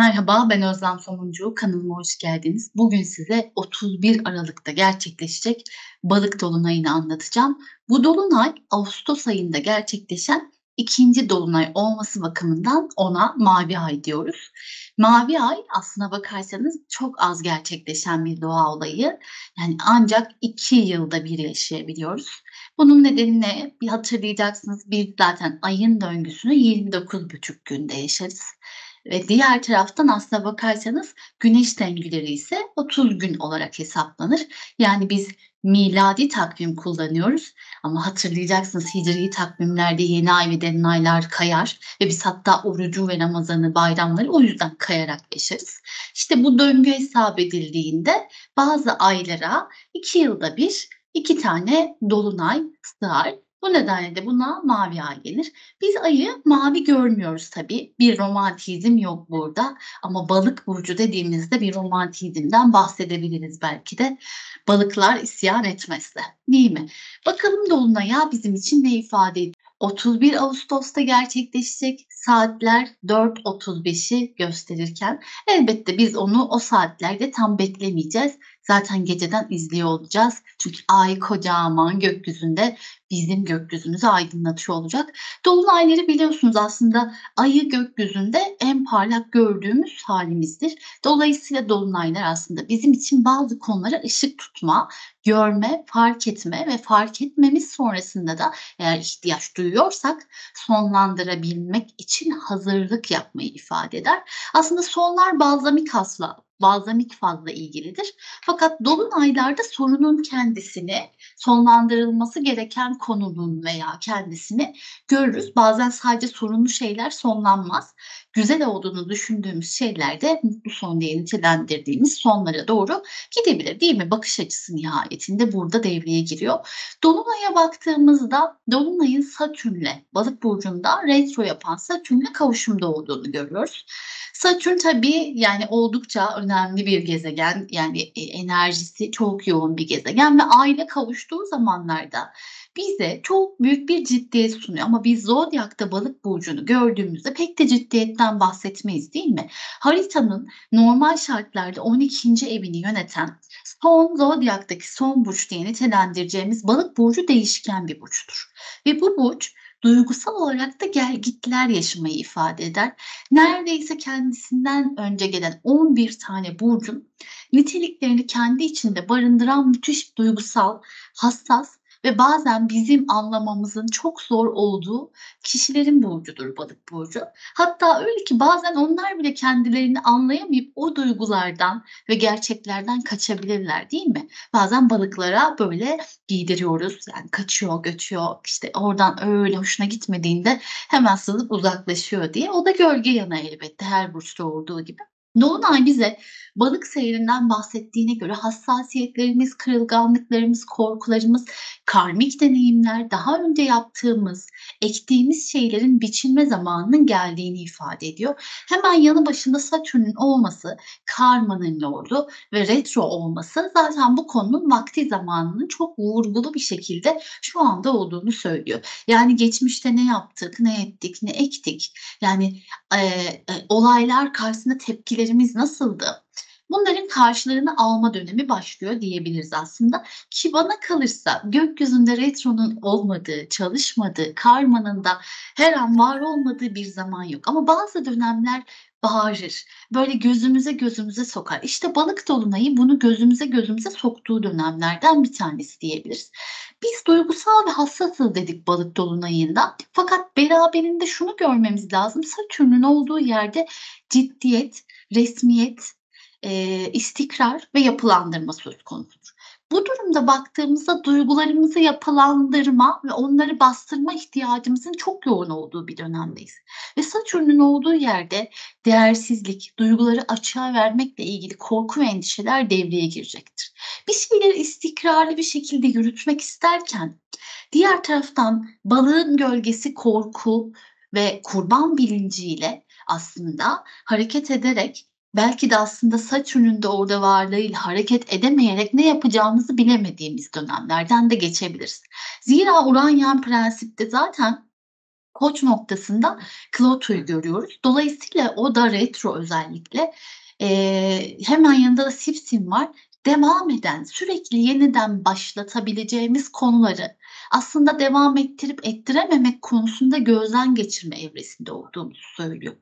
Merhaba, ben Özlem Somuncu. Kanalıma hoş geldiniz. Bugün size 31 Aralık'ta gerçekleşecek balık dolunayını anlatacağım. Bu dolunay Ağustos ayında gerçekleşen ikinci dolunay olması bakımından ona mavi ay diyoruz. Mavi ay aslına bakarsanız çok az gerçekleşen bir doğa olayı. Yani ancak iki yılda bir yaşayabiliyoruz. Bunun nedeni ne? Bir hatırlayacaksınız biz zaten ayın döngüsünü 29,5 günde yaşarız. Ve diğer taraftan aslına bakarsanız güneş döngüleri ise 30 gün olarak hesaplanır. Yani biz miladi takvim kullanıyoruz. Ama hatırlayacaksınız hicri takvimlerde yeni ay ve derin aylar kayar ve biz hatta orucu ve Ramazan'ı bayramları o yüzden kayarak yaşarız. İşte bu döngü hesap edildiğinde bazı aylara iki yılda bir iki tane dolunay sığar bu nedenle de buna mavi ay denir. Biz ayı mavi görmüyoruz tabii. Bir romantizm yok burada. Ama balık burcu dediğimizde bir romantizmden bahsedebiliriz belki de. Balıklar isyan etmezse. Değil mi? Bakalım Dolunay'a bizim için ne ifade ediyor? 31 Ağustos'ta gerçekleşecek saatler 4.35'i gösterirken elbette biz onu o saatlerde tam beklemeyeceğiz. Zaten geceden izliyor olacağız. Çünkü ay kocaman gökyüzünde bizim gökyüzümüzü aydınlatıyor olacak. Dolunayları biliyorsunuz aslında ayı gökyüzünde en parlak gördüğümüz halimizdir. Dolayısıyla dolunaylar aslında bizim için bazı konulara ışık tutma, görme, fark etme ve fark etmemiz sonrasında da eğer ihtiyaç duyuyorsak sonlandırabilmek için hazırlık yapmayı ifade eder. Aslında sonlar balzamik asla balzamik fazla ilgilidir. Fakat dolunaylarda sorunun kendisini, sonlandırılması gereken konunun veya kendisini görürüz. Bazen sadece sorunlu şeyler sonlanmaz. Güzel olduğunu düşündüğümüz şeyler de mutlu son diye nitelendirdiğimiz sonlara doğru gidebilir değil mi? Bakış açısı nihayetinde burada devreye giriyor. Dolunay'a baktığımızda Dolunay'ın Satürn'le balık burcunda retro yapan Satürn'le kavuşumda olduğunu görüyoruz. Satürn tabii yani oldukça önemli bir gezegen. Yani e, enerjisi çok yoğun bir gezegen ve aile kavuştuğu zamanlarda bize çok büyük bir ciddiyet sunuyor. Ama biz Zodyak'ta balık burcunu gördüğümüzde pek de ciddiyetten bahsetmeyiz değil mi? Haritanın normal şartlarda 12. evini yöneten son Zodyak'taki son burç diye nitelendireceğimiz balık burcu değişken bir burçtur. Ve bu burç duygusal olarak da gelgitler yaşamayı ifade eder. Neredeyse kendisinden önce gelen 11 tane burcun niteliklerini kendi içinde barındıran müthiş duygusal, hassas ve bazen bizim anlamamızın çok zor olduğu kişilerin burcudur balık burcu. Hatta öyle ki bazen onlar bile kendilerini anlayamayıp o duygulardan ve gerçeklerden kaçabilirler değil mi? Bazen balıklara böyle giydiriyoruz yani kaçıyor göçüyor işte oradan öyle hoşuna gitmediğinde hemen sızıp uzaklaşıyor diye. O da gölge yana elbette her burçta olduğu gibi. Dolunay bize balık seyrinden bahsettiğine göre hassasiyetlerimiz, kırılganlıklarımız, korkularımız, karmik deneyimler, daha önce yaptığımız, ektiğimiz şeylerin biçilme zamanının geldiğini ifade ediyor. Hemen yanı başında Satürn'ün olması, karmanın lordu ve retro olması zaten bu konunun vakti zamanının çok vurgulu bir şekilde şu anda olduğunu söylüyor. Yani geçmişte ne yaptık, ne ettik, ne ektik. Yani e, e, olaylar karşısında tepkilerimiz nasıldı? Bunların karşılarını alma dönemi başlıyor diyebiliriz aslında. Ki bana kalırsa gökyüzünde retronun olmadığı, çalışmadığı, karmanın da her an var olmadığı bir zaman yok. Ama bazı dönemler bağırır. Böyle gözümüze gözümüze sokar. İşte balık dolunayı bunu gözümüze gözümüze soktuğu dönemlerden bir tanesi diyebiliriz. Biz duygusal ve hassasız dedik balık dolunayında. Fakat beraberinde şunu görmemiz lazım. Satürn'ün olduğu yerde ciddiyet, resmiyet, e, istikrar ve yapılandırma söz konusudur. Bu durumda baktığımızda duygularımızı yapılandırma ve onları bastırma ihtiyacımızın çok yoğun olduğu bir dönemdeyiz. Ve Satürn'ün olduğu yerde değersizlik, duyguları açığa vermekle ilgili korku ve endişeler devreye girecektir. Bir şeyleri istikrarlı bir şekilde yürütmek isterken diğer taraftan balığın gölgesi korku ve kurban bilinciyle aslında hareket ederek belki de aslında Satürn'ün de orada varlığıyla hareket edemeyerek ne yapacağımızı bilemediğimiz dönemlerden de geçebiliriz. Zira Uranyen prensipte zaten Koç noktasında Plato'yu görüyoruz. Dolayısıyla o da retro özellikle. Eee, hemen yanında da Sipsim var. Devam eden, sürekli yeniden başlatabileceğimiz konuları aslında devam ettirip ettirememek konusunda gözden geçirme evresinde olduğumuzu söylüyor.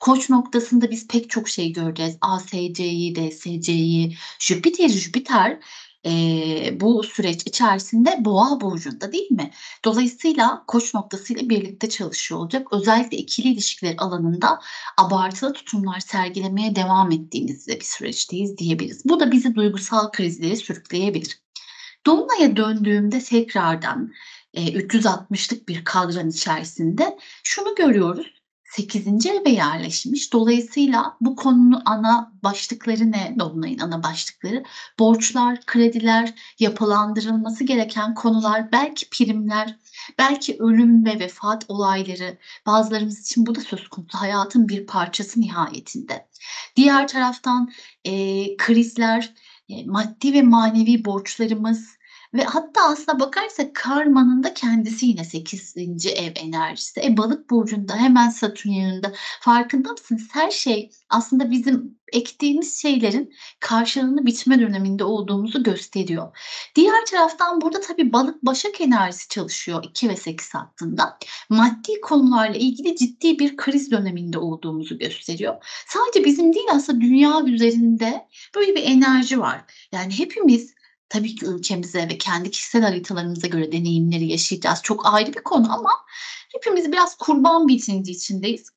Koç noktasında biz pek çok şey göreceğiz. ASC'yi, DSC'yi, Jüpiter, Jüpiter eee, bu süreç içerisinde Boğa burcunda değil mi? Dolayısıyla Koç noktasıyla birlikte çalışıyor olacak. Özellikle ikili ilişkiler alanında abartılı tutumlar sergilemeye devam ettiğimiz bir süreçteyiz diyebiliriz. Bu da bizi duygusal krizlere sürükleyebilir. Dolunay'a döndüğümde tekrardan e, 360'lık bir kadran içerisinde şunu görüyoruz. 8. eve yerleşmiş. Dolayısıyla bu konunun ana başlıkları ne? Dolunay'ın ana başlıkları borçlar, krediler, yapılandırılması gereken konular, belki primler, belki ölüm ve vefat olayları. Bazılarımız için bu da söz konusu hayatın bir parçası nihayetinde. Diğer taraftan e, krizler, maddi ve manevi borçlarımız ve hatta aslına bakarsak karmanın da kendisi yine 8. ev enerjisi. E balık burcunda hemen Satürn yanında. Farkında mısınız? Her şey aslında bizim ektiğimiz şeylerin karşılığını biçme döneminde olduğumuzu gösteriyor. Diğer taraftan burada tabii balık başak enerjisi çalışıyor 2 ve 8 hattında. Maddi konularla ilgili ciddi bir kriz döneminde olduğumuzu gösteriyor. Sadece bizim değil aslında dünya üzerinde böyle bir enerji var. Yani hepimiz tabii ki ülkemize ve kendi kişisel haritalarımıza göre deneyimleri yaşayacağız. Çok ayrı bir konu ama hepimiz biraz kurban bilinci içindeyiz.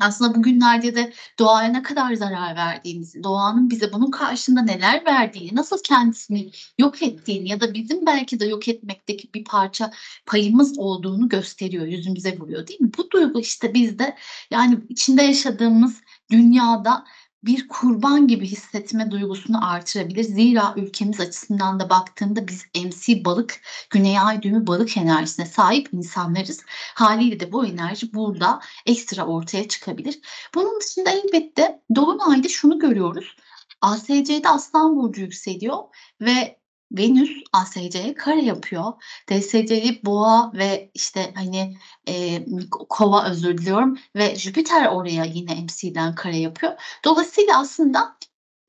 Aslında bugünlerde de doğaya ne kadar zarar verdiğimizi, doğanın bize bunun karşında neler verdiğini, nasıl kendisini yok ettiğini ya da bizim belki de yok etmekteki bir parça payımız olduğunu gösteriyor, yüzümüze vuruyor değil mi? Bu duygu işte bizde yani içinde yaşadığımız dünyada bir kurban gibi hissetme duygusunu artırabilir. Zira ülkemiz açısından da baktığında biz MC balık, Güney Ay düğümü balık enerjisine sahip insanlarız. Haliyle de bu enerji burada ekstra ortaya çıkabilir. Bunun dışında elbette Dolunay'da şunu görüyoruz. ASC'de Aslan Burcu yükseliyor ve Venüs ASC'ye kare yapıyor. DSC'yi boğa ve işte hani e, kova özür diliyorum ve Jüpiter oraya yine MC'den kare yapıyor. Dolayısıyla aslında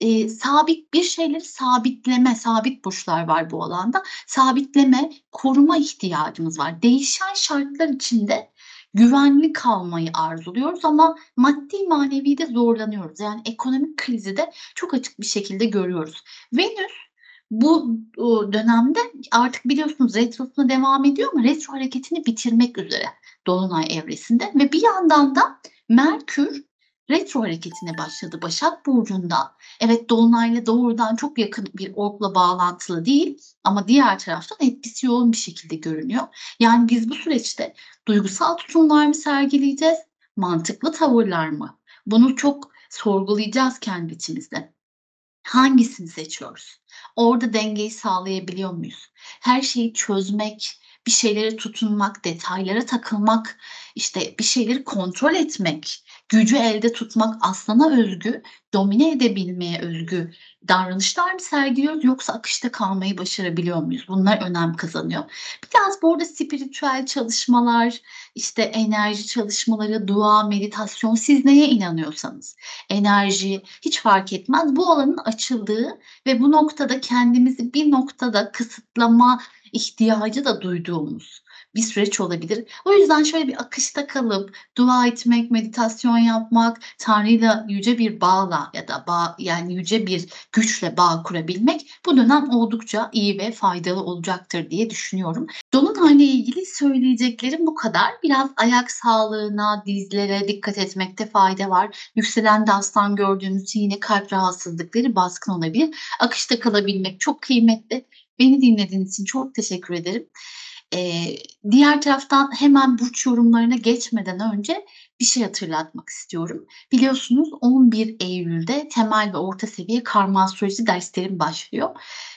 e, sabit bir şeyleri sabitleme, sabit burçlar var bu alanda. Sabitleme, koruma ihtiyacımız var. Değişen şartlar içinde güvenli kalmayı arzuluyoruz ama maddi manevi de zorlanıyoruz. Yani ekonomik krizi de çok açık bir şekilde görüyoruz. Venüs bu dönemde artık biliyorsunuz retrosuna devam ediyor ama retro hareketini bitirmek üzere Dolunay evresinde ve bir yandan da Merkür retro hareketine başladı Başak Burcu'nda. Evet Dolunay'la doğrudan çok yakın bir orkla bağlantılı değil ama diğer taraftan etkisi yoğun bir şekilde görünüyor. Yani biz bu süreçte duygusal tutumlar mı sergileyeceğiz, mantıklı tavırlar mı? Bunu çok sorgulayacağız kendi içimizde. Hangisini seçiyoruz? Orada dengeyi sağlayabiliyor muyuz? Her şeyi çözmek, bir şeylere tutunmak, detaylara takılmak, işte bir şeyleri kontrol etmek, gücü elde tutmak aslana özgü, domine edebilmeye özgü davranışlar mı sergiliyoruz yoksa akışta kalmayı başarabiliyor muyuz? Bunlar önem kazanıyor. Biraz burada spiritüel çalışmalar, işte enerji çalışmaları, dua, meditasyon siz neye inanıyorsanız enerji hiç fark etmez. Bu alanın açıldığı ve bu noktada kendimizi bir noktada kısıtlama ihtiyacı da duyduğumuz bir süreç olabilir. O yüzden şöyle bir akışta kalıp dua etmek, meditasyon yapmak, Tanrı'yla yüce bir bağla ya da bağ yani yüce bir güçle bağ kurabilmek bu dönem oldukça iyi ve faydalı olacaktır diye düşünüyorum. Dolunayla ilgili söyleyeceklerim bu kadar. Biraz ayak sağlığına, dizlere dikkat etmekte fayda var. Yükselen de aslan gördüğünüz için yine kalp rahatsızlıkları baskın olabilir. Akışta kalabilmek çok kıymetli. Beni dinlediğiniz için çok teşekkür ederim. Eee, diğer taraftan hemen burç yorumlarına geçmeden önce bir şey hatırlatmak istiyorum. Biliyorsunuz 11 Eylül'de temel ve orta seviye karma astroloji derslerim başlıyor.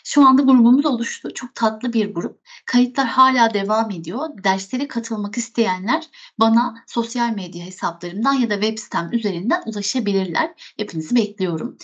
Şu anda grubumuz oluştu. Çok tatlı bir grup. Kayıtlar hala devam ediyor. Derslere katılmak isteyenler bana sosyal medya hesaplarımdan ya da web sitem üzerinden ulaşabilirler. Hepinizi bekliyorum.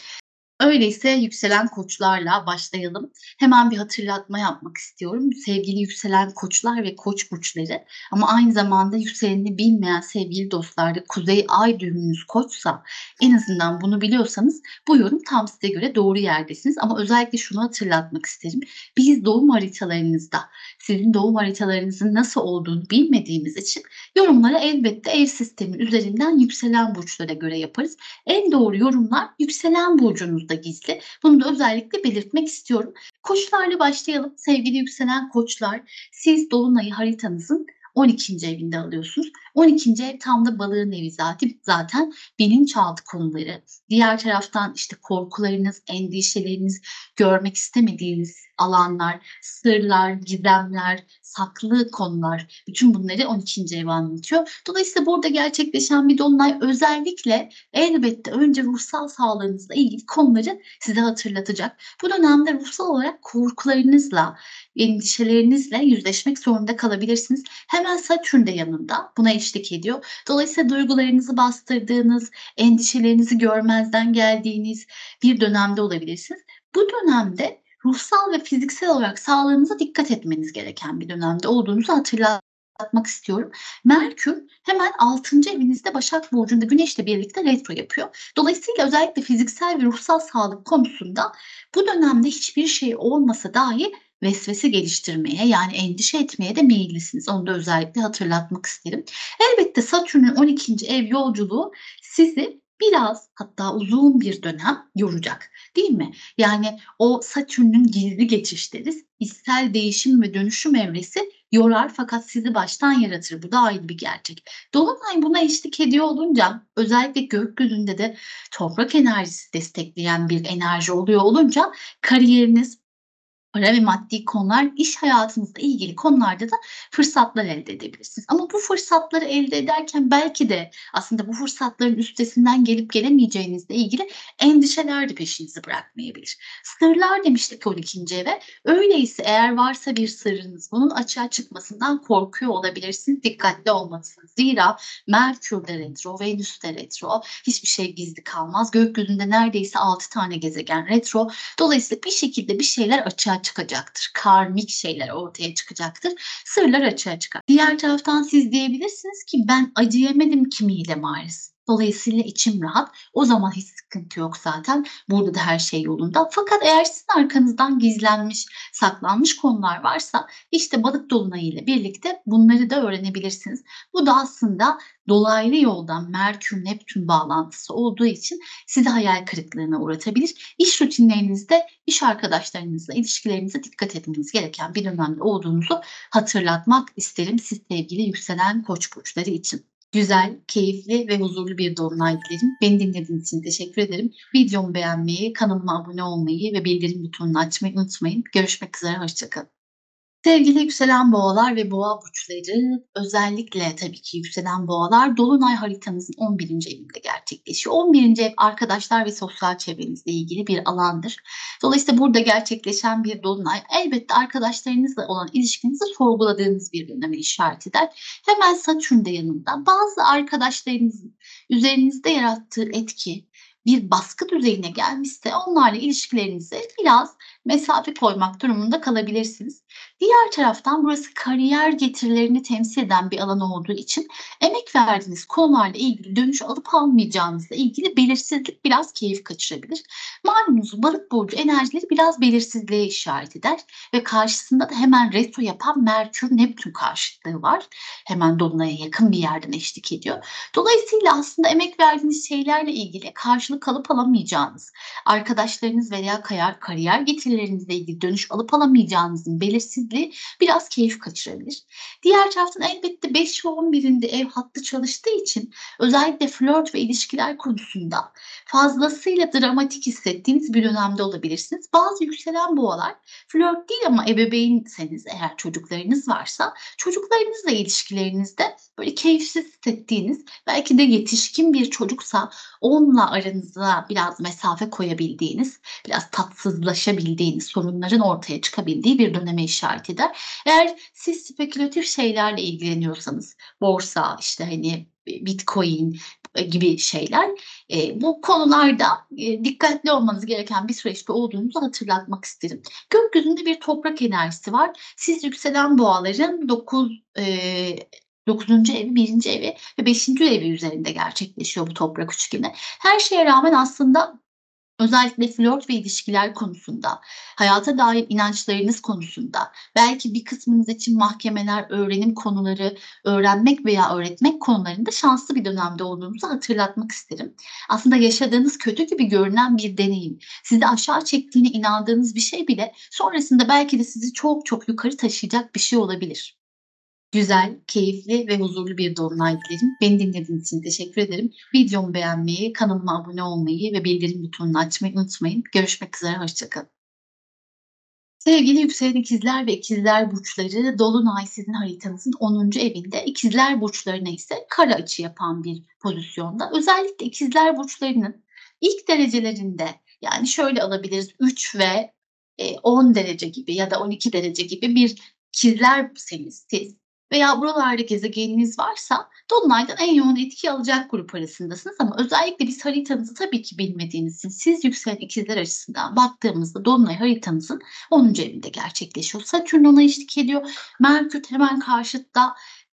Öyleyse yükselen koçlarla başlayalım. Hemen bir hatırlatma yapmak istiyorum. Sevgili yükselen koçlar ve koç burçları ama aynı zamanda yükselenini bilmeyen sevgili dostlar da kuzey ay düğümünüz koçsa en azından bunu biliyorsanız bu yorum tam size göre doğru yerdesiniz. Ama özellikle şunu hatırlatmak isterim. Biz doğum haritalarınızda sizin doğum haritalarınızın nasıl olduğunu bilmediğimiz için yorumları elbette ev sistemi üzerinden yükselen burçlara göre yaparız. En doğru yorumlar yükselen burcunuzda gizli. Bunu da özellikle belirtmek istiyorum. Koçlarla başlayalım. Sevgili yükselen koçlar, siz dolunayı haritanızın 12. evinde alıyorsunuz. 12. ev tam da balığın evi zaten. Zaten bilinçaltı konuları. Diğer taraftan işte korkularınız, endişeleriniz, görmek istemediğiniz alanlar, sırlar, gizemler, saklı konular. Bütün bunları 12. ev anlatıyor. Dolayısıyla burada gerçekleşen bir dolunay özellikle elbette önce ruhsal sağlığınızla ilgili konuları size hatırlatacak. Bu dönemde ruhsal olarak korkularınızla, endişelerinizle yüzleşmek zorunda kalabilirsiniz. Hemen Satürn de yanında buna eşlik ediyor. Dolayısıyla duygularınızı bastırdığınız, endişelerinizi görmezden geldiğiniz bir dönemde olabilirsiniz. Bu dönemde ruhsal ve fiziksel olarak sağlığınıza dikkat etmeniz gereken bir dönemde olduğunuzu hatırlatmak istiyorum. Merkür hemen 6. evinizde Başak Burcu'nda Güneş'le birlikte retro yapıyor. Dolayısıyla özellikle fiziksel ve ruhsal sağlık konusunda bu dönemde hiçbir şey olmasa dahi vesvese geliştirmeye yani endişe etmeye de meyillisiniz. Onu da özellikle hatırlatmak isterim. Elbette Satürn'ün 12. ev yolculuğu sizi biraz hatta uzun bir dönem yoracak değil mi? Yani o Satürn'ün gizli geçişleri içsel değişim ve dönüşüm evresi yorar fakat sizi baştan yaratır. Bu da ayrı bir gerçek. Dolunay buna eşlik ediyor olunca özellikle gökyüzünde de toprak enerjisi destekleyen bir enerji oluyor olunca kariyeriniz, para ve maddi konular, iş hayatınızla ilgili konularda da fırsatlar elde edebilirsiniz. Ama bu fırsatları elde ederken belki de aslında bu fırsatların üstesinden gelip gelemeyeceğinizle ilgili endişeler de peşinizi bırakmayabilir. Sırlar demiştik 12. eve. Öyleyse eğer varsa bir sırrınız bunun açığa çıkmasından korkuyor olabilirsiniz. Dikkatli olmalısınız. Zira Merkür de retro, Venüs de retro. Hiçbir şey gizli kalmaz. Gökyüzünde neredeyse 6 tane gezegen retro. Dolayısıyla bir şekilde bir şeyler açığa çıkacaktır. Karmik şeyler ortaya çıkacaktır. Sırlar açığa çıkar. Diğer taraftan siz diyebilirsiniz ki ben acıyamadım kimiyle maalesef. Dolayısıyla içim rahat. O zaman hiç sıkıntı yok zaten. Burada da her şey yolunda. Fakat eğer sizin arkanızdan gizlenmiş, saklanmış konular varsa işte balık dolunayı ile birlikte bunları da öğrenebilirsiniz. Bu da aslında dolaylı yoldan Merkür Neptün bağlantısı olduğu için sizi hayal kırıklığına uğratabilir. İş rutinlerinizde iş arkadaşlarınızla ilişkilerinize dikkat etmeniz gereken bir dönemde olduğunuzu hatırlatmak isterim siz sevgili yükselen koç burçları için güzel, keyifli ve huzurlu bir dolunay dilerim. Beni dinlediğiniz için teşekkür ederim. Videomu beğenmeyi, kanalıma abone olmayı ve bildirim butonunu açmayı unutmayın. Görüşmek üzere, hoşçakalın. Sevgili yükselen boğalar ve boğa burçları özellikle tabii ki yükselen boğalar dolunay haritanızın 11. evinde gerçekleşiyor. 11. ev arkadaşlar ve sosyal çevrenizle ilgili bir alandır. Dolayısıyla burada gerçekleşen bir dolunay elbette arkadaşlarınızla olan ilişkinizi sorguladığınız bir döneme işaret eder. Hemen Satürn de yanında bazı arkadaşlarınızın üzerinizde yarattığı etki bir baskı düzeyine gelmişse onlarla ilişkilerinize biraz mesafe koymak durumunda kalabilirsiniz. Diğer taraftan burası kariyer getirilerini temsil eden bir alan olduğu için emek verdiğiniz konularla ilgili dönüş alıp almayacağınızla ilgili belirsizlik biraz keyif kaçırabilir. Malumunuz balık burcu enerjileri biraz belirsizliğe işaret eder ve karşısında da hemen retro yapan Merkür Neptün karşıtlığı var. Hemen dolunaya yakın bir yerden eşlik ediyor. Dolayısıyla aslında emek verdiğiniz şeylerle ilgili karşılık alıp alamayacağınız, arkadaşlarınız veya kariyer, getirilerinizle ilgili dönüş alıp alamayacağınızın belirsiz belirsizliği biraz keyif kaçırabilir. Diğer taraftan elbette 5 ve 11'inde ev hattı çalıştığı için özellikle flört ve ilişkiler konusunda fazlasıyla dramatik hissettiğiniz bir dönemde olabilirsiniz. Bazı yükselen boğalar flört değil ama ebeveynseniz eğer çocuklarınız varsa çocuklarınızla ilişkilerinizde böyle keyifsiz hissettiğiniz, belki de yetişkin bir çocuksa onunla aranıza biraz mesafe koyabildiğiniz, biraz tatsızlaşabildiğiniz, sorunların ortaya çıkabildiği bir döneme işaret eder. Eğer siz spekülatif şeylerle ilgileniyorsanız, borsa, işte hani Bitcoin gibi şeyler. E, bu konularda e, dikkatli olmanız gereken bir süreçte olduğunuzu hatırlatmak isterim. Gökyüzünde bir toprak enerjisi var. Siz yükselen boğaların 9 e, 9. evi, 1. evi ve 5. evi üzerinde gerçekleşiyor bu toprak üçgeni. Her şeye rağmen aslında Özellikle flört ve ilişkiler konusunda, hayata dair inançlarınız konusunda, belki bir kısmınız için mahkemeler, öğrenim konuları, öğrenmek veya öğretmek konularında şanslı bir dönemde olduğunuzu hatırlatmak isterim. Aslında yaşadığınız kötü gibi görünen bir deneyim, sizi aşağı çektiğine inandığınız bir şey bile sonrasında belki de sizi çok çok yukarı taşıyacak bir şey olabilir. Güzel, keyifli ve huzurlu bir dolunay dilerim. Beni dinlediğiniz için teşekkür ederim. Videomu beğenmeyi, kanalıma abone olmayı ve bildirim butonunu açmayı unutmayın. Görüşmek üzere, hoşçakalın. Sevgili yükselen ikizler ve ikizler burçları Dolunay sizin haritanızın 10. evinde ikizler burçlarına ise kara açı yapan bir pozisyonda. Özellikle ikizler burçlarının ilk derecelerinde yani şöyle alabiliriz 3 ve 10 e, derece gibi ya da 12 derece gibi bir ikizlerseniz siz veya buralarda gezegeniniz varsa Dolunay'dan en yoğun etki alacak grup arasındasınız ama özellikle biz haritanızı tabii ki bilmediğiniz için siz yükselen ikizler açısından baktığımızda Dolunay haritanızın 10. evinde gerçekleşiyor. Satürn ona eşlik ediyor. Merkür hemen karşıtta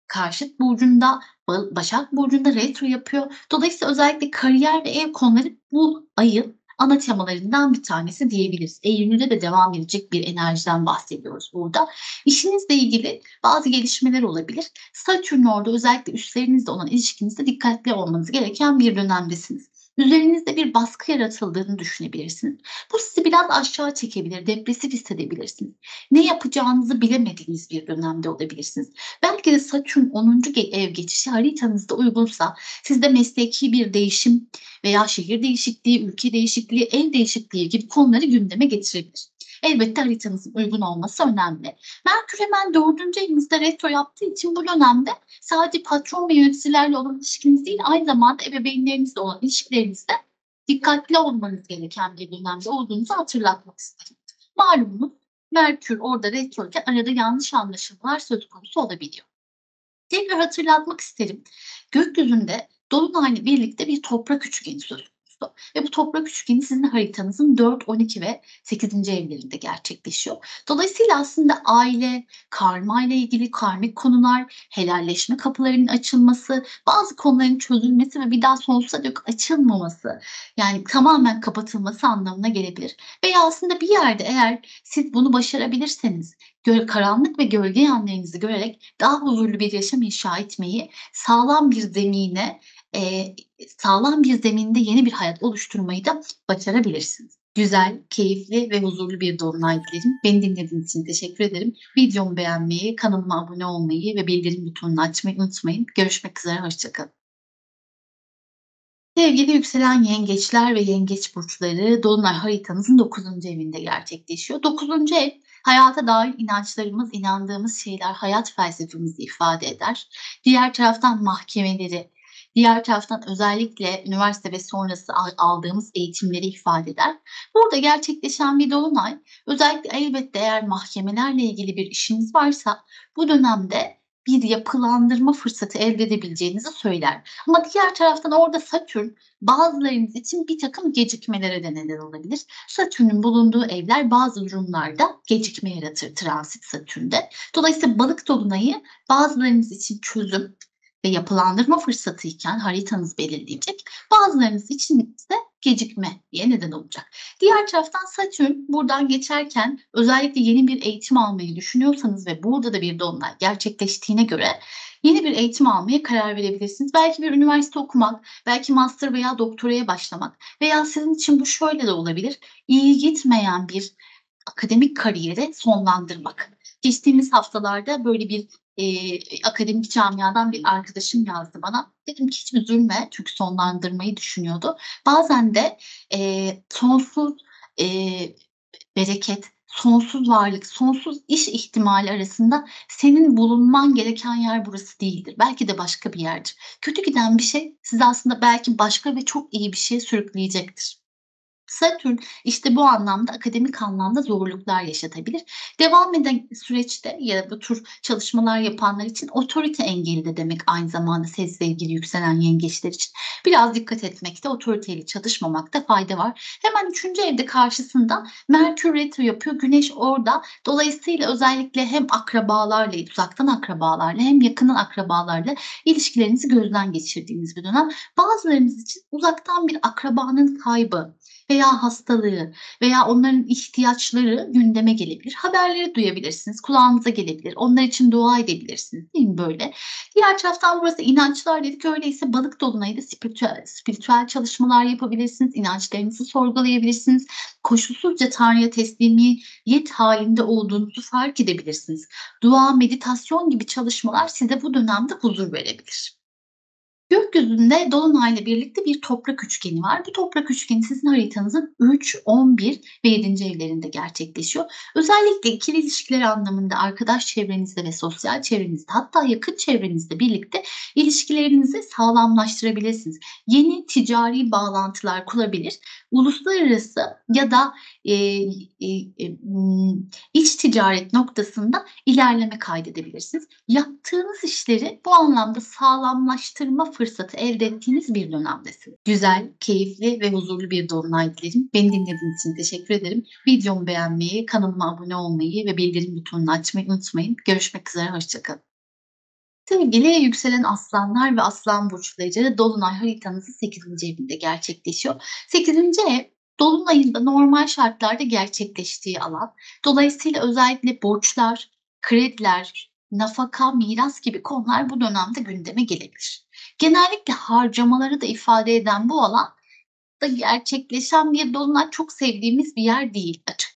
karşıt burcunda Başak Burcu'nda retro yapıyor. Dolayısıyla özellikle kariyer ve ev konuları bu ayın ana temalarından bir tanesi diyebiliriz. Eylül'de de devam edecek bir enerjiden bahsediyoruz burada. İşinizle ilgili bazı gelişmeler olabilir. Satürn orada özellikle üstlerinizle olan ilişkinizde dikkatli olmanız gereken bir dönemdesiniz. Üzerinizde bir baskı yaratıldığını düşünebilirsiniz. Bu sizi biraz aşağı çekebilir, depresif hissedebilirsiniz. Ne yapacağınızı bilemediğiniz bir dönemde olabilirsiniz. Belki de Satürn 10. ev geçişi haritanızda uygunsa sizde mesleki bir değişim veya şehir değişikliği, ülke değişikliği, ev değişikliği gibi konuları gündeme getirebilir. Elbette haritanızın uygun olması önemli. Merkür hemen dördüncü evinizde retro yaptığı için bu dönemde sadece patron ve yöneticilerle olan ilişkiniz değil aynı zamanda ebeveynlerinizle olan ilişkilerinizde dikkatli olmanız gereken bir dönemde olduğunuzu hatırlatmak isterim. Malumunuz Merkür orada retroyken arada yanlış anlaşılmalar söz konusu olabiliyor. Tekrar hatırlatmak isterim. Gökyüzünde Dolunay'la birlikte bir toprak üçgeni söz Ve bu toprak üçgeni sizin haritanızın 4, 12 ve 8. evlerinde gerçekleşiyor. Dolayısıyla aslında aile, karma ile ilgili karmik konular, helalleşme kapılarının açılması, bazı konuların çözülmesi ve bir daha sonsuza dek açılmaması yani tamamen kapatılması anlamına gelebilir. Veya aslında bir yerde eğer siz bunu başarabilirseniz karanlık ve gölge yanlarınızı görerek daha huzurlu bir yaşam inşa etmeyi sağlam bir zemine e, sağlam bir zeminde yeni bir hayat oluşturmayı da başarabilirsiniz. Güzel, keyifli ve huzurlu bir dolunay dilerim. Beni dinlediğiniz için teşekkür ederim. Videomu beğenmeyi, kanalıma abone olmayı ve bildirim butonunu açmayı unutmayın. Görüşmek üzere, hoşçakalın. Sevgili yükselen yengeçler ve yengeç burçları Dolunay haritanızın 9. evinde gerçekleşiyor. 9. ev hayata dair inançlarımız, inandığımız şeyler, hayat felsefemizi ifade eder. Diğer taraftan mahkemeleri, Diğer taraftan özellikle üniversite ve sonrası aldığımız eğitimleri ifade eder. Burada gerçekleşen bir dolunay özellikle elbette eğer mahkemelerle ilgili bir işiniz varsa bu dönemde bir yapılandırma fırsatı elde edebileceğinizi söyler. Ama diğer taraftan orada Satürn bazılarınız için bir takım gecikmelere de neden olabilir. Satürn'ün bulunduğu evler bazı durumlarda gecikme yaratır transit Satürn'de. Dolayısıyla balık dolunayı bazılarınız için çözüm, ve yapılandırma fırsatı iken haritanız belirleyecek. Bazılarınız için ise gecikme diye neden olacak. Diğer taraftan Satürn buradan geçerken özellikle yeni bir eğitim almayı düşünüyorsanız ve burada da bir dolunay gerçekleştiğine göre yeni bir eğitim almaya karar verebilirsiniz. Belki bir üniversite okumak, belki master veya doktoraya başlamak veya sizin için bu şöyle de olabilir. İyi gitmeyen bir akademik kariyeri sonlandırmak. Geçtiğimiz haftalarda böyle bir e, akademik camiadan bir arkadaşım yazdı bana. Dedim ki hiç üzülme çünkü sonlandırmayı düşünüyordu. Bazen de e, sonsuz e, bereket, sonsuz varlık, sonsuz iş ihtimali arasında senin bulunman gereken yer burası değildir. Belki de başka bir yerdir. Kötü giden bir şey sizi aslında belki başka ve çok iyi bir şeye sürükleyecektir. Satürn işte bu anlamda akademik anlamda zorluklar yaşatabilir. Devam eden süreçte ya bu tür çalışmalar yapanlar için otorite engeli de demek aynı zamanda sesle ilgili yükselen yengeçler için. Biraz dikkat etmekte, otoriteyle çalışmamakta fayda var. Hemen üçüncü evde karşısında Merkür retro yapıyor. Güneş orada. Dolayısıyla özellikle hem akrabalarla, uzaktan akrabalarla hem yakının akrabalarla ilişkilerinizi gözden geçirdiğiniz bir dönem. Bazılarınız için uzaktan bir akrabanın kaybı, veya hastalığı veya onların ihtiyaçları gündeme gelebilir. Haberleri duyabilirsiniz, kulağınıza gelebilir. Onlar için dua edebilirsiniz değil mi böyle? Diğer taraftan burası inançlar dedik. Öyleyse balık dolunayı spiritüel, spiritüel çalışmalar yapabilirsiniz. İnançlarınızı sorgulayabilirsiniz. Koşulsuzca Tanrı'ya teslimiyet halinde olduğunuzu fark edebilirsiniz. Dua, meditasyon gibi çalışmalar size bu dönemde huzur verebilir. Gökyüzünde dolunayla birlikte bir toprak üçgeni var. Bu toprak üçgeni sizin haritanızın 3, 11 ve 7. evlerinde gerçekleşiyor. Özellikle ikili ilişkiler anlamında arkadaş çevrenizde ve sosyal çevrenizde hatta yakın çevrenizde birlikte ilişkilerinizi sağlamlaştırabilirsiniz. Yeni ticari bağlantılar kurabilir. Uluslararası ya da e, e, e, iç ticaret noktasında ilerleme kaydedebilirsiniz. Yaptığınız işleri bu anlamda sağlamlaştırma fırsatı elde ettiğiniz bir dönemdesiniz. Güzel, keyifli ve huzurlu bir dolunay dilerim. Beni dinlediğiniz için teşekkür ederim. Videomu beğenmeyi, kanalıma abone olmayı ve bildirim butonunu açmayı unutmayın. Görüşmek üzere, hoşçakalın. Sevgili yükselen aslanlar ve aslan burçları Dolunay haritanızın 8. evinde gerçekleşiyor. 8. ev Dolunay'ın normal şartlarda gerçekleştiği alan. Dolayısıyla özellikle borçlar, krediler, nafaka, miras gibi konular bu dönemde gündeme gelebilir. Genellikle harcamaları da ifade eden bu alan da gerçekleşen bir dolunay çok sevdiğimiz bir yer değil açıkçası.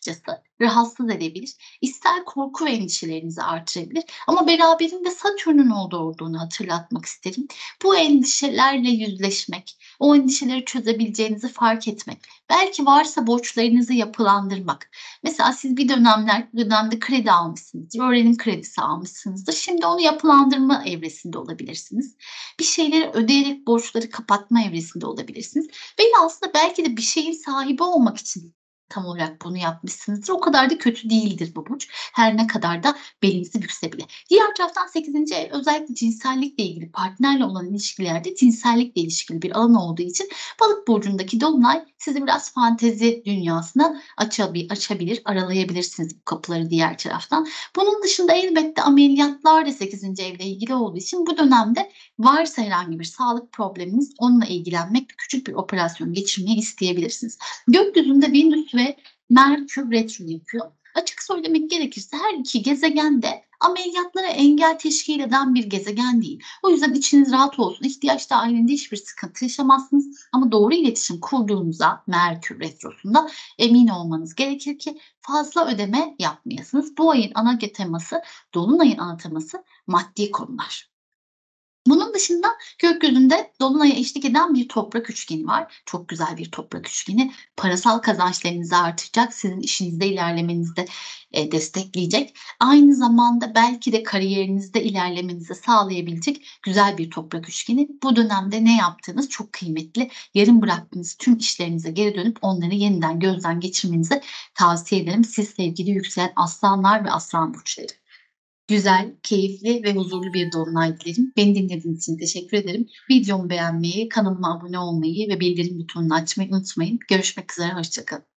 Rahatsız edebilir. İster korku ve endişelerinizi artırabilir. Ama beraberinde Satürn'ün olduğu olduğunu hatırlatmak isterim. Bu endişelerle yüzleşmek, o endişeleri çözebileceğinizi fark etmek, belki varsa borçlarınızı yapılandırmak. Mesela siz bir dönemler dönemde kredi almışsınızdır, öğrenim kredisi almışsınızdır. Şimdi onu yapılandırma evresinde olabilirsiniz. Bir şeyleri ödeyerek borçları kapatma evresinde olabilirsiniz. Veya aslında belki de bir şeyin sahibi olmak için tam olarak bunu yapmışsınızdır. O kadar da kötü değildir bu burç. Her ne kadar da belinizi bükse bile. Diğer taraftan 8. ev özellikle cinsellikle ilgili partnerle olan ilişkilerde cinsellikle ilişkili bir alan olduğu için balık burcundaki dolunay sizi biraz fantezi dünyasına açabilir, açabilir aralayabilirsiniz bu kapıları diğer taraftan. Bunun dışında elbette ameliyatlar da 8. evle ilgili olduğu için bu dönemde varsa herhangi bir sağlık probleminiz onunla ilgilenmek küçük bir operasyon geçirmeyi isteyebilirsiniz. Gökyüzünde Venüs ve Merkür retro yapıyor. Açık söylemek gerekirse her iki gezegen de ameliyatlara engel teşkil eden bir gezegen değil. O yüzden içiniz rahat olsun. İhtiyaç dahilinde hiçbir sıkıntı yaşamazsınız. Ama doğru iletişim kurduğunuzda Merkür Retrosu'nda emin olmanız gerekir ki fazla ödeme yapmayasınız. Bu ayın ana teması, Dolunay'ın ana teması maddi konular. Bunun dışında gökyüzünde dolunaya eşlik eden bir toprak üçgeni var. Çok güzel bir toprak üçgeni. Parasal kazançlarınızı artıracak, sizin işinizde ilerlemenizde e, destekleyecek. Aynı zamanda belki de kariyerinizde ilerlemenizi sağlayabilecek güzel bir toprak üçgeni. Bu dönemde ne yaptığınız çok kıymetli. Yarım bıraktığınız tüm işlerinize geri dönüp onları yeniden gözden geçirmenizi tavsiye ederim. Siz sevgili yükselen aslanlar ve aslan burçları güzel, keyifli ve huzurlu bir dolunay dilerim. Beni dinlediğiniz için teşekkür ederim. Videomu beğenmeyi, kanalıma abone olmayı ve bildirim butonunu açmayı unutmayın. Görüşmek üzere, hoşçakalın.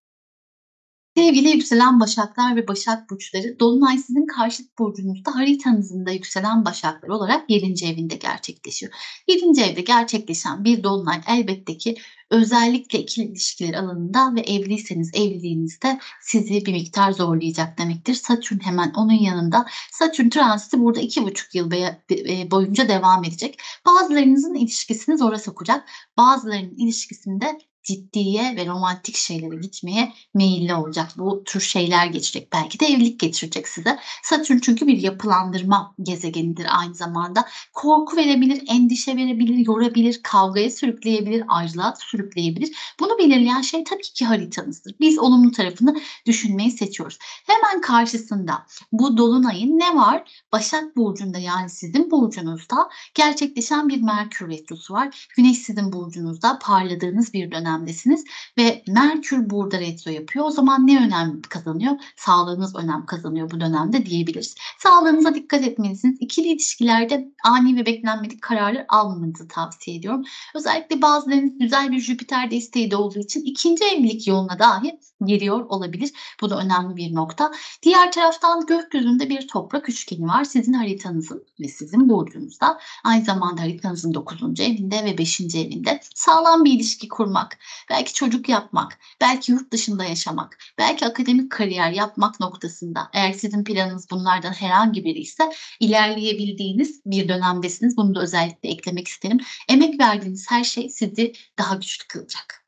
Sevgili yükselen başaklar ve başak burçları, Dolunay sizin karşıt burcunuzda haritanızın da yükselen başaklar olarak 7. evinde gerçekleşiyor. 7. evde gerçekleşen bir Dolunay elbette ki özellikle ikili ilişkiler alanında ve evliyseniz evliliğinizde sizi bir miktar zorlayacak demektir. Satürn hemen onun yanında. Satürn transiti burada iki buçuk yıl e, boyunca devam edecek. Bazılarınızın ilişkisini zora sokacak. Bazılarının ilişkisinde ciddiye ve romantik şeylere gitmeye meyilli olacak. Bu tür şeyler geçecek. Belki de evlilik getirecek size. Satürn çünkü bir yapılandırma gezegenidir aynı zamanda. Korku verebilir, endişe verebilir, yorabilir, kavgaya sürükleyebilir, ayrılığa sürükleyebilir. Bunu belirleyen şey tabii ki haritanızdır. Biz olumlu tarafını düşünmeyi seçiyoruz. Hemen karşısında bu dolunayın ne var? Başak Burcu'nda yani sizin burcunuzda gerçekleşen bir Merkür Retrosu var. Güneş sizin burcunuzda parladığınız bir dönemdesiniz ve Merkür burada retro yapıyor. O zaman ne önem kazanıyor? Sağlığınız önem kazanıyor bu dönemde diyebiliriz. Sağlığınıza dikkat etmelisiniz. İkili ilişkilerde ani ve beklenmedik kararlar almamanızı tavsiye ediyorum. Özellikle bazılarınız güzel bir Jüpiter desteği de olduğu için ikinci evlilik yoluna dahi giriyor olabilir. Bu da önemli bir nokta. Diğer taraftan gökyüzünde bir toprak üçgeni var. Sizin haritanızın ve sizin burcunuzda. Aynı zamanda haritanızın 9. evinde ve 5. evinde sağlam bir ilişki kurmak, belki çocuk yapmak, belki yurt dışında yaşamak, belki akademik kariyer yapmak noktasında eğer sizin planınız bunlardan herhangi biri ise ilerleyebildiğiniz bir dönemdesiniz. Bunu da özellikle eklemek isterim. Emek verdiğiniz her şey sizi daha güçlü kılacak.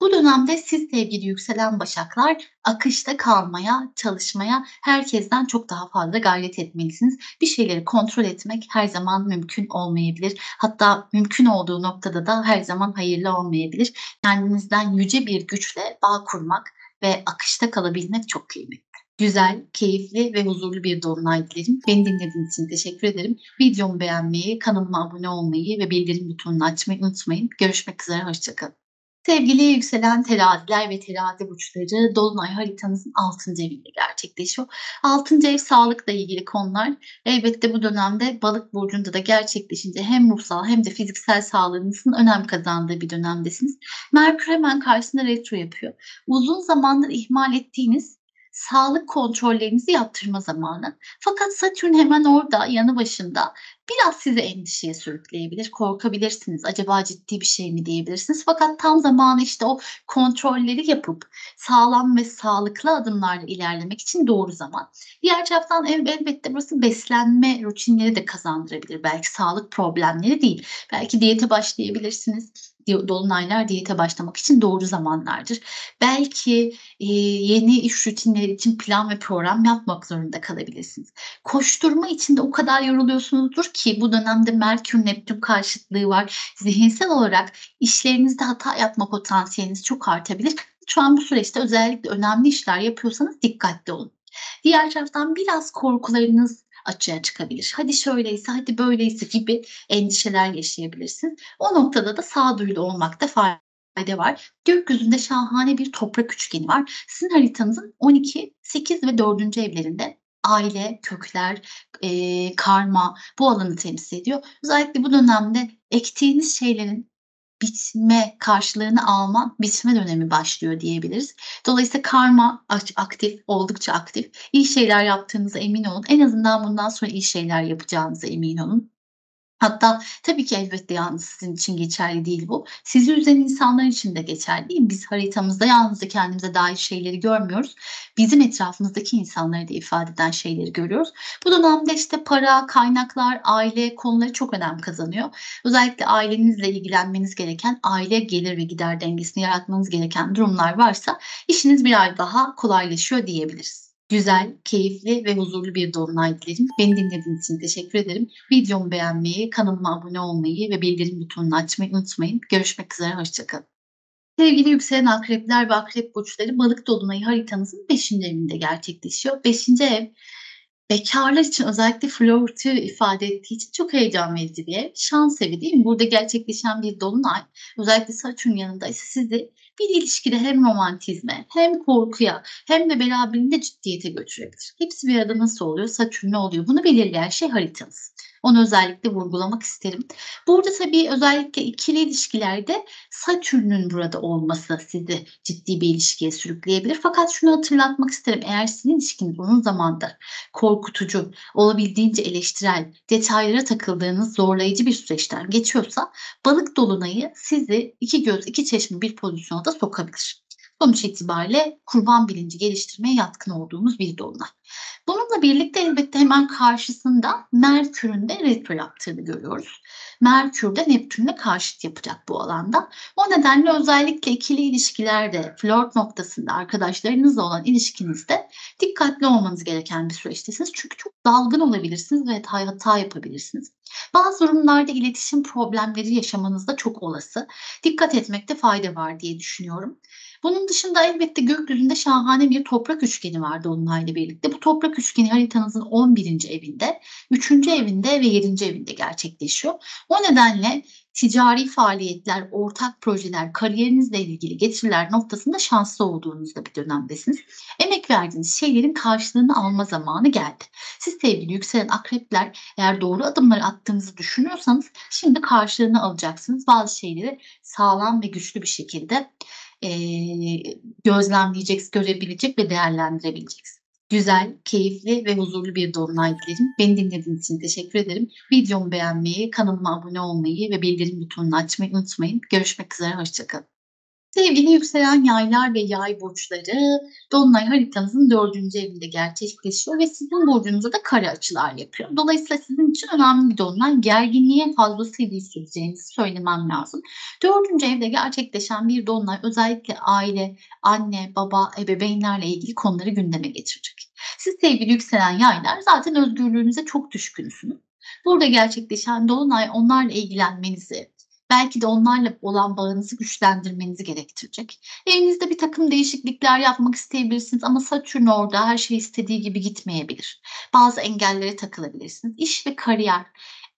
Bu dönemde siz sevgili yükselen başaklar akışta kalmaya, çalışmaya herkesten çok daha fazla gayret etmelisiniz. Bir şeyleri kontrol etmek her zaman mümkün olmayabilir. Hatta mümkün olduğu noktada da her zaman hayırlı olmayabilir. Kendinizden yüce bir güçle bağ kurmak ve akışta kalabilmek çok kıymetli. Güzel, keyifli ve huzurlu bir dolunay dilerim. Beni dinlediğiniz için teşekkür ederim. Videomu beğenmeyi, kanalıma abone olmayı ve bildirim butonunu açmayı unutmayın. Görüşmek üzere, hoşçakalın. Sevgili yükselen teraziler ve terazi burçları Dolunay haritanızın 6. evinde gerçekleşiyor. 6. ev sağlıkla ilgili konular. Elbette bu dönemde balık burcunda da gerçekleşince hem ruhsal hem de fiziksel sağlığınızın önem kazandığı bir dönemdesiniz. Merkür hemen karşısında retro yapıyor. Uzun zamandır ihmal ettiğiniz sağlık kontrollerinizi yaptırma zamanı. Fakat Satürn hemen orada yanı başında biraz sizi endişeye sürükleyebilir. Korkabilirsiniz. Acaba ciddi bir şey mi diyebilirsiniz. Fakat tam zamanı işte o kontrolleri yapıp sağlam ve sağlıklı adımlarla ilerlemek için doğru zaman. Diğer taraftan elbette burası beslenme rutinleri de kazandırabilir. Belki sağlık problemleri değil. Belki diyete başlayabilirsiniz dolunaylar diyete başlamak için doğru zamanlardır. Belki e, yeni iş rutinleri için plan ve program yapmak zorunda kalabilirsiniz. Koşturma için de o kadar yoruluyorsunuzdur ki bu dönemde Merkür Neptün karşıtlığı var. Zihinsel olarak işlerinizde hata yapma potansiyeliniz çok artabilir. Şu an bu süreçte özellikle önemli işler yapıyorsanız dikkatli olun. Diğer taraftan biraz korkularınız açığa çıkabilir. Hadi şöyleyse, hadi böyleyse gibi endişeler yaşayabilirsin. O noktada da sağduyulu olmakta fayda var. Gökyüzünde şahane bir toprak üçgeni var. Sizin haritanızın 12, 8 ve 4. evlerinde aile, kökler, e, karma bu alanı temsil ediyor. Özellikle bu dönemde ektiğiniz şeylerin bitme karşılığını alma, bitme dönemi başlıyor diyebiliriz. Dolayısıyla karma aktif, oldukça aktif. İyi şeyler yaptığınıza emin olun. En azından bundan sonra iyi şeyler yapacağınıza emin olun. Hatta tabii ki elbette yalnız sizin için geçerli değil bu. Sizi üzen insanlar için de geçerli değil? Biz haritamızda yalnızca kendimize dair şeyleri görmüyoruz. Bizim etrafımızdaki insanları da ifade eden şeyleri görüyoruz. Bu dönemde işte para, kaynaklar, aile konuları çok önem kazanıyor. Özellikle ailenizle ilgilenmeniz gereken aile gelir ve gider dengesini yaratmanız gereken durumlar varsa işiniz bir ay daha kolaylaşıyor diyebiliriz güzel, keyifli ve huzurlu bir dolunay dilerim. Beni dinlediğiniz için teşekkür ederim. Videomu beğenmeyi, kanalıma abone olmayı ve bildirim butonunu açmayı unutmayın. Görüşmek üzere, hoşçakalın. Sevgili yükselen akrepler ve akrep burçları balık dolunayı haritanızın 5. evinde gerçekleşiyor. 5. ev bekarlar için özellikle flörtü ifade ettiği için çok heyecan verici bir ev. Şans evi değil mi? Burada gerçekleşen bir dolunay özellikle Satürn yanında ise sizi bir ilişkide hem romantizme hem korkuya hem de beraberinde ciddiyete götürebilir. Hepsi bir arada nasıl oluyor? Satürn ne oluyor? Bunu belirleyen şey haritanız. Onu özellikle vurgulamak isterim. Burada tabii özellikle ikili ilişkilerde Satürn'ün burada olması sizi ciddi bir ilişkiye sürükleyebilir. Fakat şunu hatırlatmak isterim. Eğer sizin ilişkiniz uzun zamandır korkutucu, olabildiğince eleştirel, detaylara takıldığınız zorlayıcı bir süreçten geçiyorsa balık dolunayı sizi iki göz iki çeşme bir pozisyona sokabilir. Sonuç itibariyle kurban bilinci geliştirmeye yatkın olduğumuz bir dolunay. Bununla birlikte elbette hemen karşısında Merkür'ün de retro yaptığını görüyoruz. Merkür de Neptün'le karşıt yapacak bu alanda. O nedenle özellikle ikili ilişkilerde, flört noktasında, arkadaşlarınızla olan ilişkinizde dikkatli olmanız gereken bir süreçtesiniz. Çünkü çok dalgın olabilirsiniz ve hata, yapabilirsiniz. Bazı durumlarda iletişim problemleri yaşamanız da çok olası. Dikkat etmekte fayda var diye düşünüyorum. Bunun dışında elbette gökyüzünde şahane bir toprak üçgeni var Dolunay'la birlikte. Bu toprak üçgeni haritanızın 11. evinde, 3. evinde ve 7. evinde gerçekleşiyor. O nedenle ticari faaliyetler, ortak projeler, kariyerinizle ilgili getiriler noktasında şanslı olduğunuzda bir dönemdesiniz. Emek verdiğiniz şeylerin karşılığını alma zamanı geldi. Siz sevgili yükselen akrepler eğer doğru adımları attığınızı düşünüyorsanız şimdi karşılığını alacaksınız. Bazı şeyleri sağlam ve güçlü bir şekilde e, gözlemleyecek, görebilecek ve değerlendirebileceksin. Güzel, keyifli ve huzurlu bir dolunay dilerim. Beni dinlediğiniz için teşekkür ederim. Videomu beğenmeyi, kanalıma abone olmayı ve bildirim butonunu açmayı unutmayın. Görüşmek üzere, hoşçakalın. Sevgili yükselen yaylar ve yay burçları Dolunay haritanızın dördüncü evinde gerçekleşiyor ve sizin burcunuzda da kare açılar yapıyor. Dolayısıyla sizin için önemli bir dolunay. Gerginliğe fazlasıyla hissedeceğinizi söylemem lazım. Dördüncü evde gerçekleşen bir dolunay özellikle aile, anne, baba, ebeveynlerle ilgili konuları gündeme getirecek. Siz sevgili yükselen yaylar zaten özgürlüğünüze çok düşkünsünüz. Burada gerçekleşen dolunay onlarla ilgilenmenizi, belki de onlarla olan bağınızı güçlendirmenizi gerektirecek. Evinizde bir takım değişiklikler yapmak isteyebilirsiniz ama Satürn orada her şey istediği gibi gitmeyebilir. Bazı engellere takılabilirsiniz. İş ve kariyer,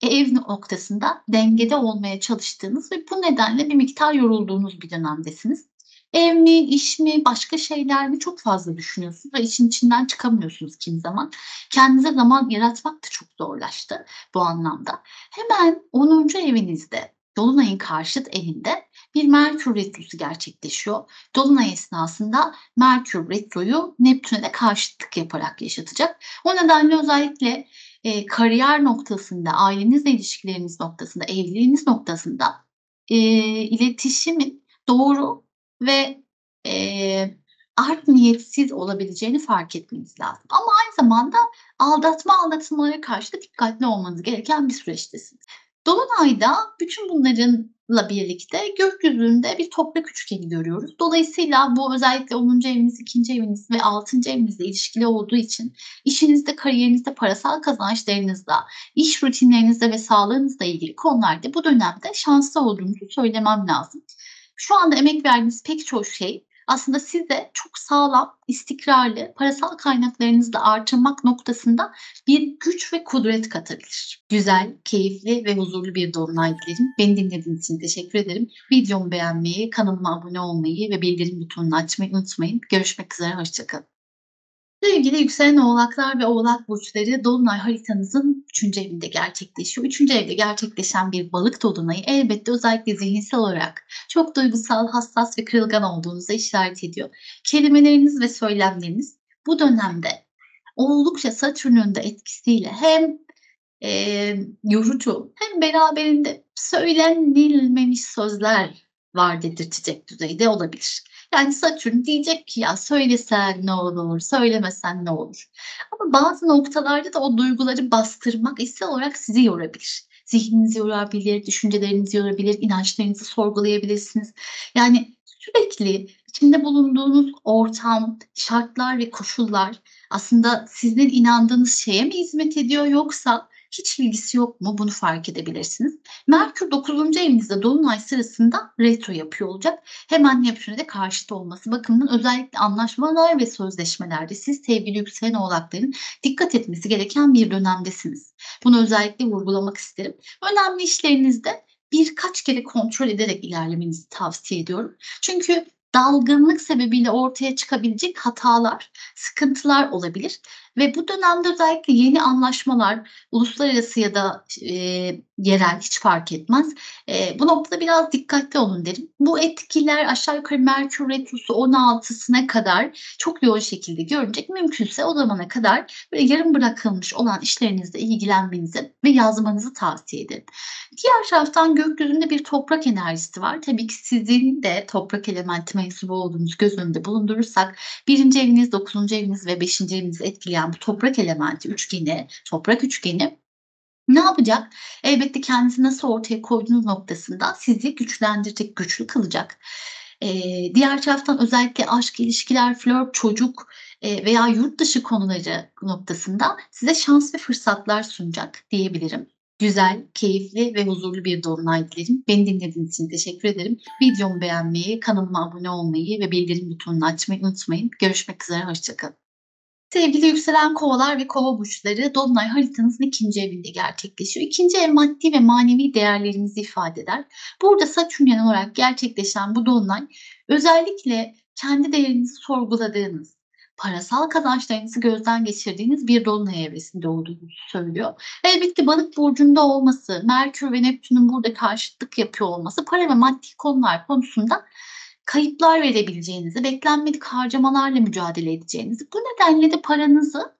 ev noktasında dengede olmaya çalıştığınız ve bu nedenle bir miktar yorulduğunuz bir dönemdesiniz. Ev mi, iş mi, başka şeyler mi çok fazla düşünüyorsunuz ve işin içinden çıkamıyorsunuz kim zaman. Kendinize zaman yaratmak da çok zorlaştı bu anlamda. Hemen 10. evinizde Dolunay'ın karşıt elinde bir Merkür Retrosu gerçekleşiyor. Dolunay esnasında Merkür Retroyu Neptün'e de karşıtlık yaparak yaşatacak. O nedenle özellikle e, kariyer noktasında, ailenizle ilişkileriniz noktasında, evliliğiniz noktasında e, iletişimin doğru ve e, art niyetsiz olabileceğini fark etmeniz lazım. Ama aynı zamanda aldatma aldatılmalara karşı da dikkatli olmanız gereken bir süreçtesiniz. Dolunay'da bütün bunlarınla birlikte gökyüzünde bir toprak üçgeni görüyoruz. Dolayısıyla bu özellikle 10. eviniz, 2. eviniz ve 6. evinizle ilişkili olduğu için işinizde, kariyerinizde, parasal kazançlarınızda, iş rutinlerinizde ve sağlığınızla ilgili konularda bu dönemde şanslı olduğunuzu söylemem lazım. Şu anda emek verdiğiniz pek çok şey aslında size çok sağlam, istikrarlı, parasal kaynaklarınızı da artırmak noktasında bir güç ve kudret katabilir. Güzel, keyifli ve huzurlu bir dolunay dilerim. Beni dinlediğiniz için teşekkür ederim. Videomu beğenmeyi, kanalıma abone olmayı ve bildirim butonunu açmayı unutmayın. Görüşmek üzere, hoşçakalın. Sevgili yükselen oğlaklar ve oğlak burçları dolunay haritanızın 3. evinde gerçekleşiyor. 3. evde gerçekleşen bir balık dolunayı elbette özellikle zihinsel olarak çok duygusal, hassas ve kırılgan olduğunuza işaret ediyor. Kelimeleriniz ve söylemleriniz bu dönemde oldukça Satürn'ün de etkisiyle hem e, yorucu hem beraberinde söylenilmemiş sözler var dedirtecek düzeyde olabilir. Yani Satürn diyecek ki ya söylesen ne olur, söylemesen ne olur. Ama bazı noktalarda da o duyguları bastırmak içsel olarak sizi yorabilir. Zihninizi yorabilir, düşüncelerinizi yorabilir, inançlarınızı sorgulayabilirsiniz. Yani sürekli içinde bulunduğunuz ortam, şartlar ve koşullar aslında sizin inandığınız şeye mi hizmet ediyor yoksa hiç ilgisi yok mu bunu fark edebilirsiniz. Merkür 9. evinizde Dolunay sırasında retro yapıyor olacak. Hemen Neptün'e de karşıt olması bakımından özellikle anlaşmalar ve sözleşmelerde siz sevgili yükselen oğlakların dikkat etmesi gereken bir dönemdesiniz. Bunu özellikle vurgulamak isterim. Önemli işlerinizde birkaç kere kontrol ederek ilerlemenizi tavsiye ediyorum. Çünkü dalgınlık sebebiyle ortaya çıkabilecek hatalar, sıkıntılar olabilir. Ve bu dönemde özellikle yeni anlaşmalar, uluslararası ya da, eee, yerel hiç fark etmez. Eee, bu noktada biraz dikkatli olun derim. Bu etkiler aşağı yukarı Merkür Retrosu 16'sına kadar çok yoğun şekilde görünecek. Mümkünse o zamana kadar böyle yarım bırakılmış olan işlerinizle ilgilenmenizi ve yazmanızı tavsiye ederim. Diğer taraftan gökyüzünde bir toprak enerjisi var. Tabii ki sizin de toprak elementi mensubu olduğunuzu göz önünde bulundurursak 1. eviniz, 9. eviniz ve 5. evinizi etkileyen bu toprak elementi üçgeni, toprak üçgeni ne yapacak? Elbette kendinizi nasıl ortaya koyduğunuz noktasında sizi güçlendirecek, güçlü kılacak. Eee, diğer taraftan özellikle aşk, ilişkiler, flört, çocuk, eee, veya yurt dışı konuları noktasında size şans ve fırsatlar sunacak diyebilirim. Güzel, keyifli ve huzurlu bir dolunay dilerim. Beni dinlediğiniz için teşekkür ederim. Videomu beğenmeyi, kanalıma abone olmayı ve bildirim butonunu açmayı unutmayın. Görüşmek üzere, hoşça kalın. Sevgili yükselen kovalar ve kova burçları dolunay haritanızın ikinci evinde gerçekleşiyor. İkinci ev maddi ve manevi değerlerimizi ifade eder. Burada Satürn olarak gerçekleşen bu dolunay özellikle kendi değerinizi sorguladığınız, parasal kazançlarınızı gözden geçirdiğiniz bir dolunay evresinde olduğunu söylüyor. Elbette balık burcunda olması, Merkür ve Neptün'ün burada karşıtlık yapıyor olması para ve maddi konular konusunda kayıplar verebileceğinizi, beklenmedik harcamalarla mücadele edeceğinizi, bu nedenle de paranızı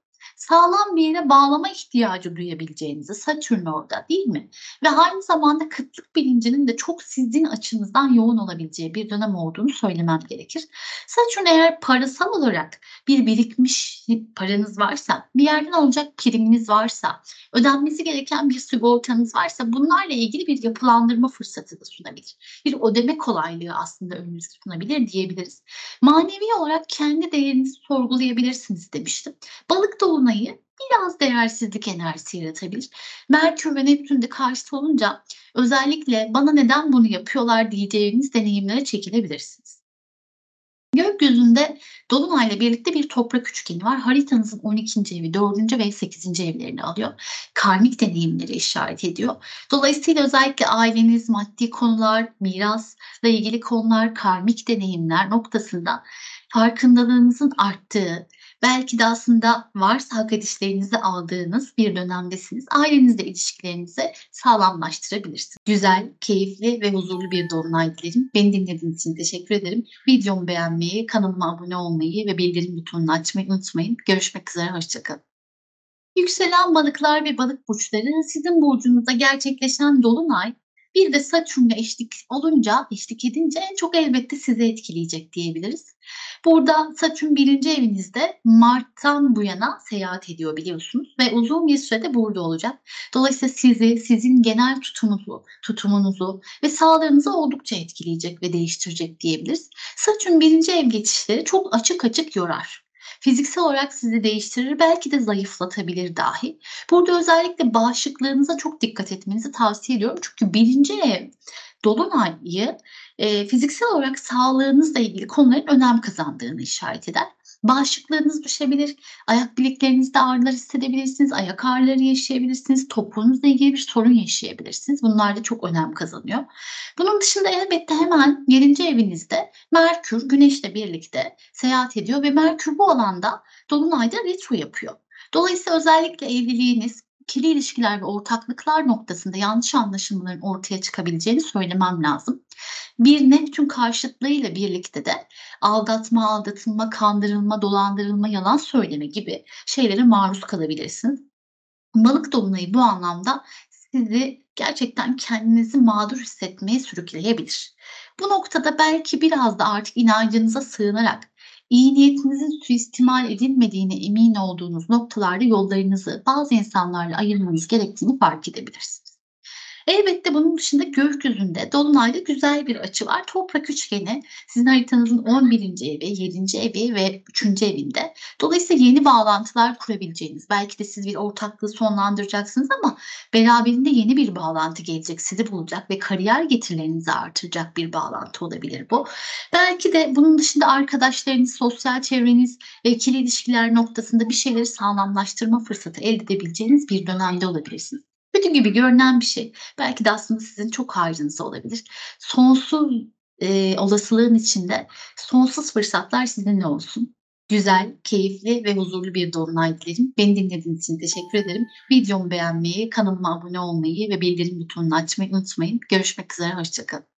sağlam bir yere bağlama ihtiyacı duyabileceğinizi Satürn orada değil mi? Ve aynı zamanda kıtlık bilincinin de çok sizin açınızdan yoğun olabileceği bir dönem olduğunu söylemem gerekir. Satürn eğer parasal olarak bir birikmiş paranız varsa, bir yerden alacak priminiz varsa, ödenmesi gereken bir sigortanız varsa bunlarla ilgili bir yapılandırma fırsatı da sunabilir. Bir ödeme kolaylığı aslında önünüze sunabilir diyebiliriz. Manevi olarak kendi değerinizi sorgulayabilirsiniz demiştim. Balık dolunayı biraz değersizlik enerjisi yaratabilir. Merkür ve Neptün de karşıt olunca özellikle bana neden bunu yapıyorlar diyeceğiniz deneyimlere çekilebilirsiniz. Gökyüzünde Dolunay'la birlikte bir toprak üçgeni var. Haritanızın 12. evi, 4. ve 8. evlerini alıyor. Karmik deneyimleri işaret ediyor. Dolayısıyla özellikle aileniz, maddi konular, mirasla ilgili konular, karmik deneyimler noktasında farkındalığınızın arttığı, belki de aslında varsa hak edişlerinizi aldığınız bir dönemdesiniz. Ailenizle ilişkilerinizi sağlamlaştırabilirsiniz. Güzel, keyifli ve huzurlu bir dolunay dilerim. Beni dinlediğiniz için teşekkür ederim. Videomu beğenmeyi, kanalıma abone olmayı ve bildirim butonunu açmayı unutmayın. Görüşmek üzere, hoşçakalın. Yükselen balıklar ve balık burçları sizin burcunuzda gerçekleşen dolunay bir de Satürn'le eşlik olunca, eşlik edince en çok elbette sizi etkileyecek diyebiliriz. Burada Satürn birinci evinizde Mart'tan bu yana seyahat ediyor biliyorsunuz ve uzun bir sürede burada olacak. Dolayısıyla sizi, sizin genel tutumunuzu, tutumunuzu ve sağlığınızı oldukça etkileyecek ve değiştirecek diyebiliriz. Satürn birinci ev geçişleri çok açık açık yorar. Fiziksel olarak sizi değiştirir, belki de zayıflatabilir dahi. Burada özellikle bağışıklığınıza çok dikkat etmenizi tavsiye ediyorum. Çünkü birinci ev dolunayı e, fiziksel olarak sağlığınızla ilgili konuların önem kazandığını işaret eder. Bağışıklığınız düşebilir, ayak bileklerinizde ağrılar hissedebilirsiniz, ayak ağrıları yaşayabilirsiniz, topuğunuzla ilgili bir sorun yaşayabilirsiniz. Bunlar da çok önem kazanıyor. Bunun dışında elbette hemen 7. evinizde Merkür Güneş'le birlikte seyahat ediyor ve Merkür bu alanda Dolunay'da retro yapıyor. Dolayısıyla özellikle evliliğiniz, ikili ilişkiler ve ortaklıklar noktasında yanlış anlaşılmaların ortaya çıkabileceğini söylemem lazım. Bir Neptün karşıtlığıyla birlikte de aldatma, aldatılma, kandırılma, dolandırılma, yalan söyleme gibi şeylere maruz kalabilirsiniz. Balık dolunayı bu anlamda sizi gerçekten kendinizi mağdur hissetmeye sürükleyebilir. Bu noktada belki biraz da artık inancınıza sığınarak iyi niyetinizin suistimal edilmediğine emin olduğunuz noktalarda yollarınızı bazı insanlarla ayırmanız gerektiğini fark edebilirsiniz. Elbette bunun dışında gökyüzünde dolunayda güzel bir açı var. Toprak üçgeni sizin haritanızın 11. evi, 7. evi ve 3. evinde. Dolayısıyla yeni bağlantılar kurabileceğiniz, belki de siz bir ortaklığı sonlandıracaksınız ama beraberinde yeni bir bağlantı gelecek, sizi bulacak ve kariyer getirilerinizi artıracak bir bağlantı olabilir bu. Belki de bunun dışında arkadaşlarınız, sosyal çevreniz ve ikili ilişkiler noktasında bir şeyleri sağlamlaştırma fırsatı elde edebileceğiniz bir dönemde olabilirsiniz. Kötü gibi görünen bir şey. Belki de aslında sizin çok hayrınıza olabilir. Sonsuz e, olasılığın içinde sonsuz fırsatlar sizinle olsun. güzel, keyifli ve huzurlu bir dolunay dilerim. Beni dinlediğiniz için teşekkür ederim. Videomu beğenmeyi, kanalıma abone olmayı ve bildirim butonunu açmayı unutmayın. Görüşmek üzere, hoşça kalın.